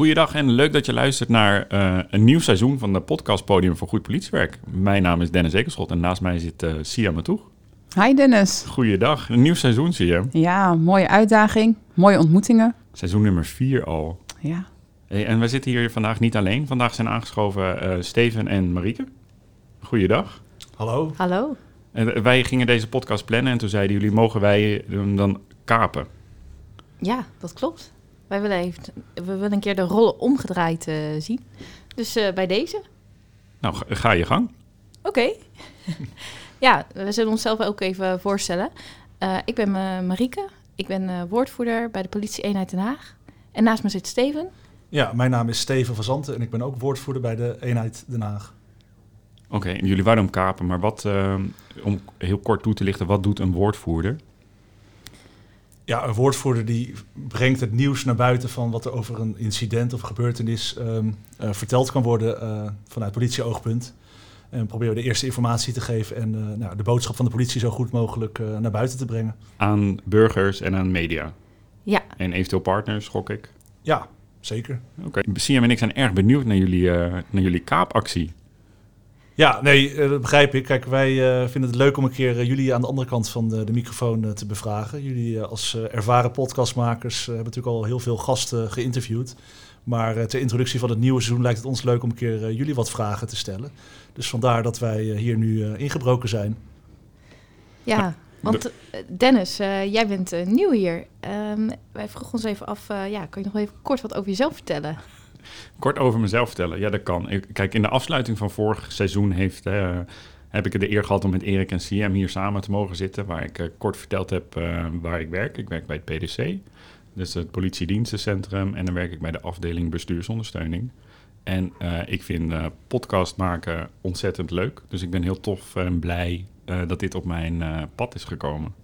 Goeiedag en leuk dat je luistert naar eh, een nieuw seizoen van de podcast Podium voor Goed Politiewerk. Mijn naam is Dennis Ekelschot en naast mij zit uh, Sia Matoeg. Hi Dennis. Goeiedag, een nieuw seizoen zie je. Ja, mooie uitdaging, mooie ontmoetingen. Seizoen nummer 4 al. Ja. Hey, en wij zitten hier vandaag niet alleen. Vandaag zijn aangeschoven uh, Steven en Marieke. Goeiedag. Hallo. Hallo. En wij gingen deze podcast plannen en toen zeiden jullie, mogen wij hem dan kapen? Ja, dat klopt. Wij willen, even, we willen een keer de rollen omgedraaid uh, zien. Dus uh, bij deze. Nou, ga, ga je gang. Oké. Okay. ja, we zullen onszelf ook even voorstellen. Uh, ik ben Marieke. Ik ben woordvoerder bij de politie-eenheid Den Haag. En naast me zit Steven. Ja, mijn naam is Steven van Zanten en ik ben ook woordvoerder bij de eenheid Den Haag. Oké, okay, jullie wouden hem kapen, maar wat, om heel kort toe te lichten, wat doet een woordvoerder? Ja, een woordvoerder die brengt het nieuws naar buiten van wat er over een incident of gebeurtenis um, uh, verteld kan worden uh, vanuit politieoogpunt. En proberen de eerste informatie te geven en uh, nou, de boodschap van de politie zo goed mogelijk naar buiten te brengen. Aan burgers en aan media? Ja. En eventueel partners, gok ik? Ja, zeker. Oké, okay. Siam en ik zijn erg benieuwd naar jullie, naar jullie kaapactie. Ja, nee, dat begrijp ik. Kijk, wij uh, vinden het leuk om een keer uh, jullie aan de andere kant van de, de microfoon uh, te bevragen. Jullie als ervaren podcastmakers hebben natuurlijk al heel veel gasten geïnterviewd. Maar ter introductie van het nieuwe seizoen lijkt het ons leuk om een keer jullie wat vragen te stellen. Dus vandaar dat wij hier nu ingebroken zijn. Ja, want Dennis, jij bent nieuw hier. Um, wij vroegen ons even af, ja, kan je nog even kort wat over jezelf vertellen? Kort over mezelf vertellen. Ja, dat kan. Ik, kijk, in de afsluiting van vorig seizoen heeft, uh, heb ik de eer gehad om met Erik en CM hier samen te mogen zitten. Waar ik uh, kort verteld heb uh, waar ik werk. Ik werk bij het PDC, dus het politiedienstencentrum. En dan werk ik bij de afdeling bestuursondersteuning. En ik vind podcast maken ontzettend leuk. Dus ik ben heel tof en blij dat dit op mijn pad is gekomen.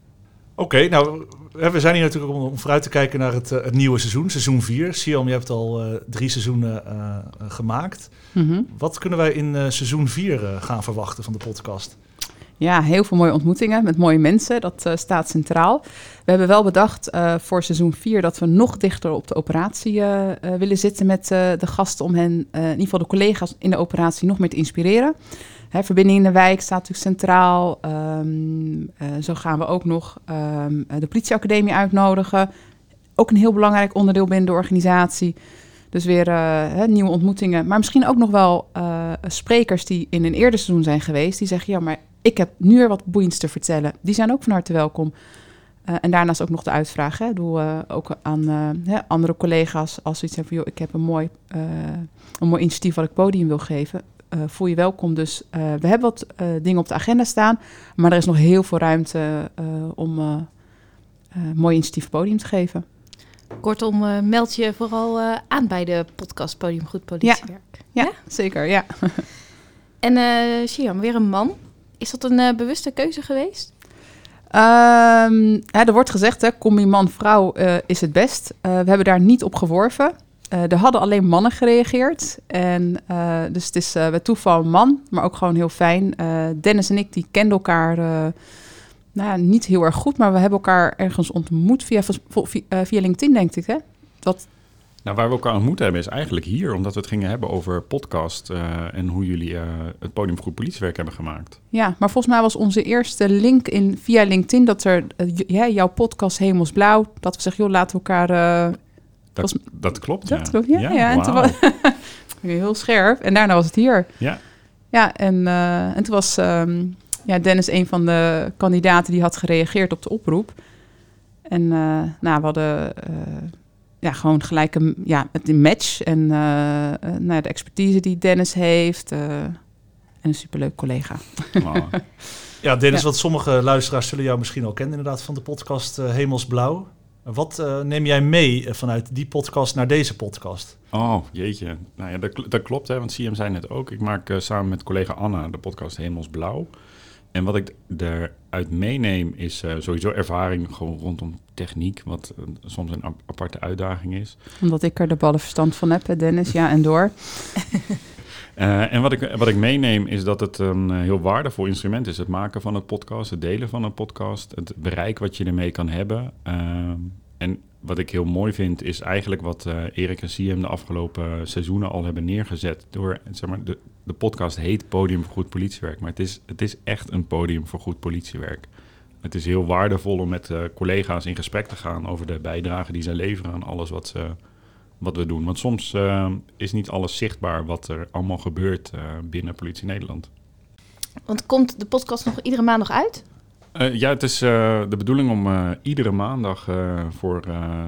Oké, okay, nou, we zijn hier natuurlijk om, om vooruit te kijken naar het, uh, het nieuwe seizoen, seizoen 4. Siam, je hebt al uh, drie seizoenen uh, gemaakt. Mm -hmm. Wat kunnen wij in seizoen 4 gaan verwachten van de podcast? Ja, heel veel mooie ontmoetingen met mooie mensen. Dat staat centraal. We hebben wel bedacht voor seizoen 4 dat we nog dichter op de operatie willen zitten met de gasten. Om hen, in ieder geval de collega's in de operatie, nog meer te inspireren. Hè, verbinding in de wijk staat natuurlijk centraal. Um, uh, zo gaan we ook nog um, de politieacademie uitnodigen. Ook een heel belangrijk onderdeel binnen de organisatie. Dus weer hè, nieuwe ontmoetingen. Maar misschien ook nog wel sprekers die in een eerder seizoen zijn geweest. Die zeggen, ja, maar ik heb nu weer wat boeiends te vertellen. Die zijn ook van harte welkom. En daarnaast ook nog de uitvraag. Hè. Doe ook aan andere collega's als ze iets hebben van... joh, ik heb een mooi, een mooi initiatief wat ik podium wil geven voel je welkom. Dus uh, we hebben wat uh, dingen op de agenda staan, maar er is nog heel veel ruimte om een mooi initiatief podium te geven. Kortom, meld je vooral aan bij de podcast Podium Goed Politiewerk. Ja, ja, ja? zeker, ja. en uh, Siam, weer een man. Is dat een bewuste keuze geweest? Um, ja, er wordt gezegd, hè, combi man-vrouw is het best. we hebben daar niet op geworven. Uh, er hadden alleen mannen gereageerd. En, uh, dus het is uh, bij toeval een man, maar ook gewoon heel fijn. Dennis en ik die kenden elkaar nou, niet heel erg goed, maar we hebben elkaar ergens ontmoet via, via, via LinkedIn, denk ik. Hè? Wat... Nou, waar we elkaar ontmoet hebben is eigenlijk hier, omdat we het gingen hebben over podcast en hoe jullie het podium goed politiewerk hebben gemaakt. Ja, maar volgens mij was onze eerste link in, via LinkedIn dat er ja, jouw podcast Hemelsblauw, dat we zeggen, joh, laten we elkaar dat, was, dat klopt, dat ja. Klopt, ja. ja, ja en wow. toen was heel scherp. En daarna was het hier. Ja. Ja, en, uh, en toen was um, ja, Dennis een van de kandidaten die had gereageerd op de oproep. En uh, nou, we hadden uh, ja, gewoon gelijk een, ja, een match. En nou, de expertise die Dennis heeft. en een superleuk collega. Wow. ja, Dennis, ja. wat sommige luisteraars zullen jou misschien al kennen inderdaad van de podcast Hemelsblauw. Wat uh, neem jij mee vanuit die podcast naar deze podcast? Oh, jeetje. Nou ja, dat, dat klopt, hè, want CM zei net ook. Ik maak uh, samen met collega Anna de podcast Hemelsblauw. En wat ik eruit meeneem is uh, sowieso ervaring gewoon rondom techniek, wat soms een aparte uitdaging is. Omdat ik er de ballen verstand van heb, Dennis, ja, en door. Uh, en wat ik, wat ik meeneem is dat het een heel waardevol instrument is. Het maken van een podcast, het delen van een podcast, het bereik wat je ermee kan hebben. Uh, en wat ik heel mooi vind, is eigenlijk wat eh, Erik en Siem de afgelopen seizoenen al hebben neergezet. Door, zeg maar, de, de podcast heet Podium voor Goed Politiewerk. Maar het is, het is echt een podium voor goed politiewerk. Het is heel waardevol om met uh, collega's in gesprek te gaan over de bijdrage die ze leveren aan alles wat, ze, wat we doen. Want soms uh, is niet alles zichtbaar wat er allemaal gebeurt uh, binnen Politie Nederland. Want komt de podcast nog iedere maandag uit? Uh, ja, het is de bedoeling om iedere maandag voor,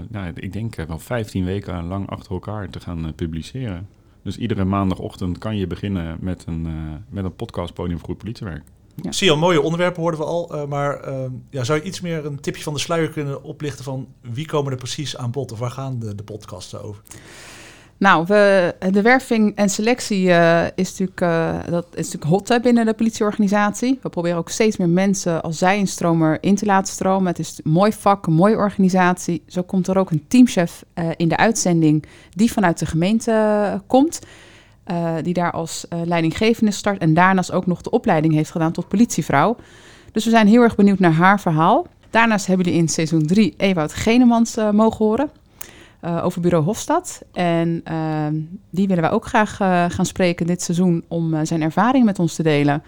nou, ik denk wel 15 weken lang achter elkaar te gaan publiceren. Dus iedere maandagochtend kan je beginnen met een, met een podcast Podium voor Goed Politiewerk. Ja. Zie je al, mooie onderwerpen hoorden we al. maar ja, zou je iets meer een tipje van de sluier kunnen oplichten van wie komen er precies aan bod of waar gaan de, de podcasten over? Nou, we, de werving en selectie uh, is, natuurlijk, uh, dat is natuurlijk hot hè, binnen de politieorganisatie. We proberen ook steeds meer mensen als zij-instromer in te laten stromen. Het is een mooi vak, een mooie organisatie. Zo komt er ook een teamchef uh, in de uitzending die vanuit de gemeente komt. Die daar als leidinggevende start en daarnaast ook nog de opleiding heeft gedaan tot politievrouw. Dus we zijn heel erg benieuwd naar haar verhaal. Daarnaast hebben jullie in seizoen 3 Ewout Genemans mogen horen. Uh, over bureau Hofstad. En uh, die willen wij ook graag uh, gaan spreken dit seizoen om uh, zijn ervaring met ons te delen.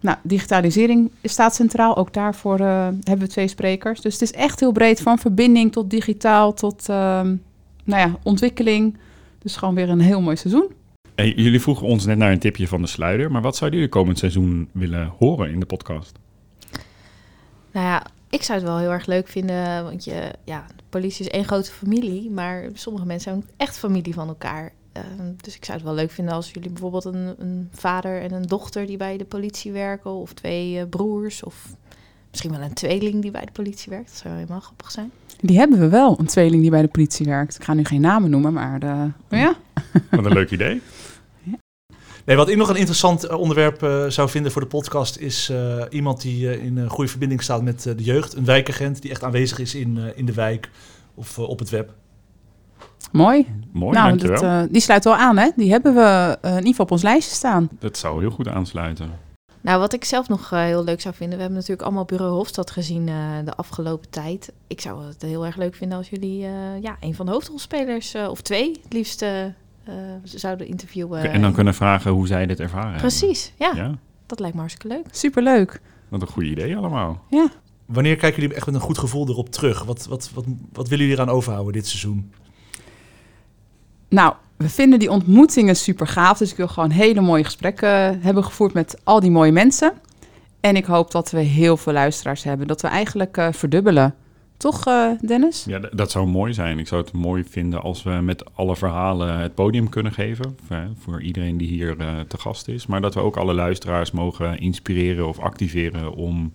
Nou, digitalisering staat centraal. Ook daarvoor hebben we twee sprekers. Dus het is echt heel breed, van verbinding tot digitaal tot ehm, nou ja, ontwikkeling. Dus gewoon weer een heel mooi seizoen. Jullie vroegen ons net naar een tipje van de sluier. Maar wat zouden jullie komend seizoen willen horen in de podcast? Nou ja, ik zou het wel heel erg leuk vinden, want je, ja, de politie is één grote familie, maar sommige mensen zijn echt familie van elkaar. Uh, dus ik zou het wel leuk vinden als jullie bijvoorbeeld een, een, vader en een dochter die bij de politie werken, of twee uh, broers, of misschien wel een tweeling die bij de politie werkt. Dat zou helemaal grappig zijn. Die hebben we wel, een tweeling die bij de politie werkt. Ik ga nu geen namen noemen, maar, de, maar ja. Wat een leuk idee. Nee, wat ik nog een interessant onderwerp uh, zou vinden voor de podcast is uh, iemand die uh, in goede verbinding staat met de jeugd. Een wijkagent die echt aanwezig is in, in de wijk of op het web. Mooi. Mooi, nou, dat, die sluit wel aan, hè? Die hebben we in ieder geval op ons lijstje staan. Dat zou heel goed aansluiten. Nou, wat ik zelf nog heel leuk zou vinden, we hebben natuurlijk allemaal Bureau Hofstad gezien de afgelopen tijd. Ik zou het heel erg leuk vinden als jullie ja, een van de hoofdrolspelers, of twee, het liefst uh, zouden interviewen. En dan kunnen vragen hoe zij dit ervaren Precies, ja. ja. Dat lijkt me hartstikke leuk. Superleuk. Wat een goed idee allemaal. Ja. Wanneer kijken jullie echt met een goed gevoel erop terug? Wat, wat, wat, wat willen jullie eraan overhouden dit seizoen? Nou, we vinden die ontmoetingen super gaaf. Dus ik wil gewoon hele mooie gesprekken hebben gevoerd met al die mooie mensen. En ik hoop dat we heel veel luisteraars hebben. Dat we eigenlijk uh, verdubbelen. Toch, uh, Dennis? Ja, dat zou mooi zijn. Ik zou het mooi vinden als we met alle verhalen het podium kunnen geven. Voor iedereen die hier te gast is. Maar dat we ook alle luisteraars mogen inspireren of activeren om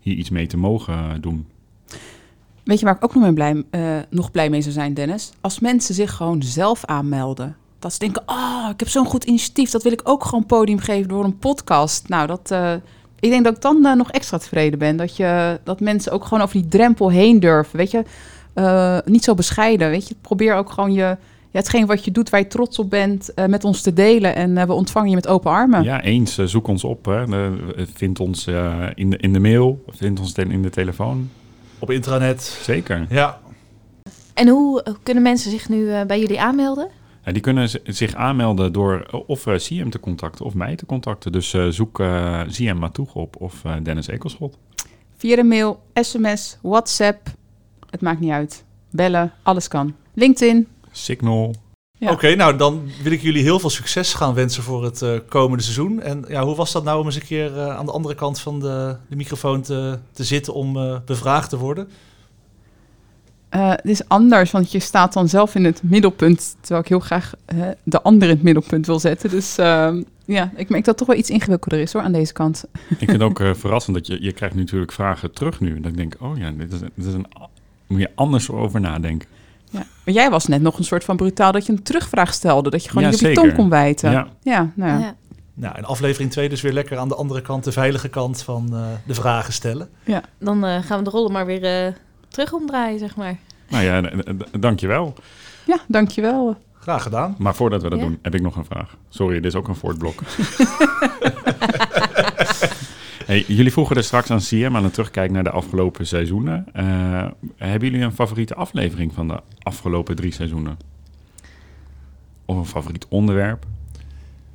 hier iets mee te mogen doen. Weet je waar ik ook nog, mee blij, uh, nog blij mee zou zijn, Dennis? Als mensen zich gewoon zelf aanmelden. Dat ze denken, oh, ik heb zo'n goed initiatief. Dat wil ik ook gewoon podium geven door een podcast. Nou, dat ik denk dat ik dan uh, nog extra tevreden ben. Dat, je, dat mensen ook gewoon over die drempel heen durven. Weet je, niet zo bescheiden. Weet je, probeer ook gewoon je, ja, hetgeen wat je doet, waar je trots op bent, met ons te delen. En we ontvangen je met open armen. Ja, eens. zoek ons op. Hè. vind ons in, in de mail. Vind ons in de telefoon. Op intranet. Zeker. Ja. En hoe kunnen mensen zich nu bij jullie aanmelden? Ja, die kunnen zich aanmelden door of uh, CM te contacten of mij te contacten. Dus zoek CM Matoeg op of Dennis Ekelschot. Via de mail, sms, WhatsApp, het maakt niet uit. Bellen, alles kan. LinkedIn. Signal. Ja. Oké, okay, nou dan wil ik jullie heel veel succes gaan wensen voor het komende seizoen. En ja, hoe was dat nou om eens een keer aan de andere kant van de, de microfoon te, te zitten om bevraagd te worden? Uh, het is anders, want je staat dan zelf in het middelpunt, terwijl ik heel graag uh, de ander in het middelpunt wil zetten. Dus uh, ja, ik merk dat het toch wel iets ingewikkelder is hoor, aan deze kant. Ik vind het ook eh, verrassend dat je, je krijgt natuurlijk vragen terug nu. Dat ik denk, oh ja, dit is, dit is een, moet je anders over nadenken. Ja, maar jij was net nog een soort van brutaal dat je een terugvraag stelde, dat je gewoon ja, niet op je tong kon bijten. Ja, ja nou ja. ja. Nou, in aflevering 2 dus weer lekker aan de andere kant, de veilige kant van de vragen stellen. Ja, dan gaan we de rollen maar weer terug omdraaien, zeg maar. Nou ja, dankjewel. Ja, dankjewel. Graag gedaan. Maar voordat we dat ja. doen, heb ik nog een vraag. Sorry, dit is ook een voortblok. Jullie vroegen er straks aan CM aan het terugkijken naar de afgelopen seizoenen. Uh, hebben jullie een favoriete aflevering van de afgelopen drie seizoenen? Of een favoriet onderwerp?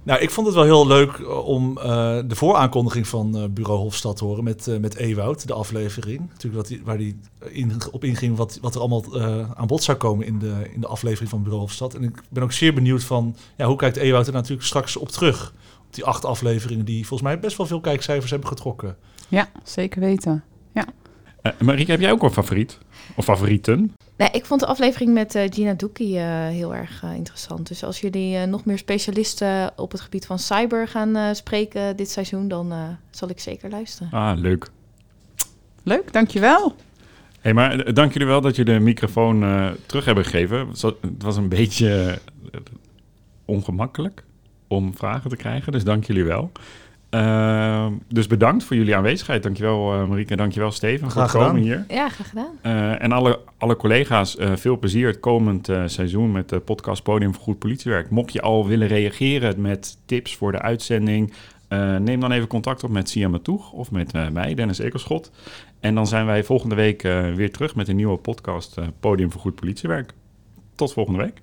Nou, ik vond het wel heel leuk eh, om uh, de vooraankondiging van Bureau Hofstad te horen met, uh, met Ewoud, de aflevering. Natuurlijk wat waar die in, op inging wat, wat er allemaal aan bod zou komen in de, in de aflevering van Bureau Hofstad. En ik ben ook zeer benieuwd van, ja, hoe kijkt Ewoud er natuurlijk straks op terug? Die acht afleveringen die volgens mij best wel veel kijkcijfers hebben getrokken. Ja, zeker weten. Ja. Marieke, heb jij ook een favoriet? Of favorieten? Nee, ik vond de aflevering met uh, Gina Doekie uh, heel erg uh, interessant. Dus als jullie nog meer specialisten op het gebied van cyber gaan spreken dit seizoen, dan zal ik zeker luisteren. Ah, leuk. Leuk, dankjewel. hey, maar dank jullie wel dat jullie de microfoon terug hebben gegeven. Het was een beetje ongemakkelijk om vragen te krijgen, dus dank jullie wel. Uh, dus bedankt voor jullie aanwezigheid. Dankjewel uh, Marieke, dankjewel Steven graag voor het komen gedaan. hier. Ja, graag gedaan. Uh, en alle, alle collega's, veel plezier het komend seizoen met de podcast Podium voor Goed Politiewerk. Mocht je al willen reageren met tips voor de uitzending, neem dan even contact op met Sia Matoeg of met mij, Dennis Ekerschot. En dan zijn wij volgende week weer terug met een nieuwe podcast Podium voor Goed Politiewerk. Tot volgende week.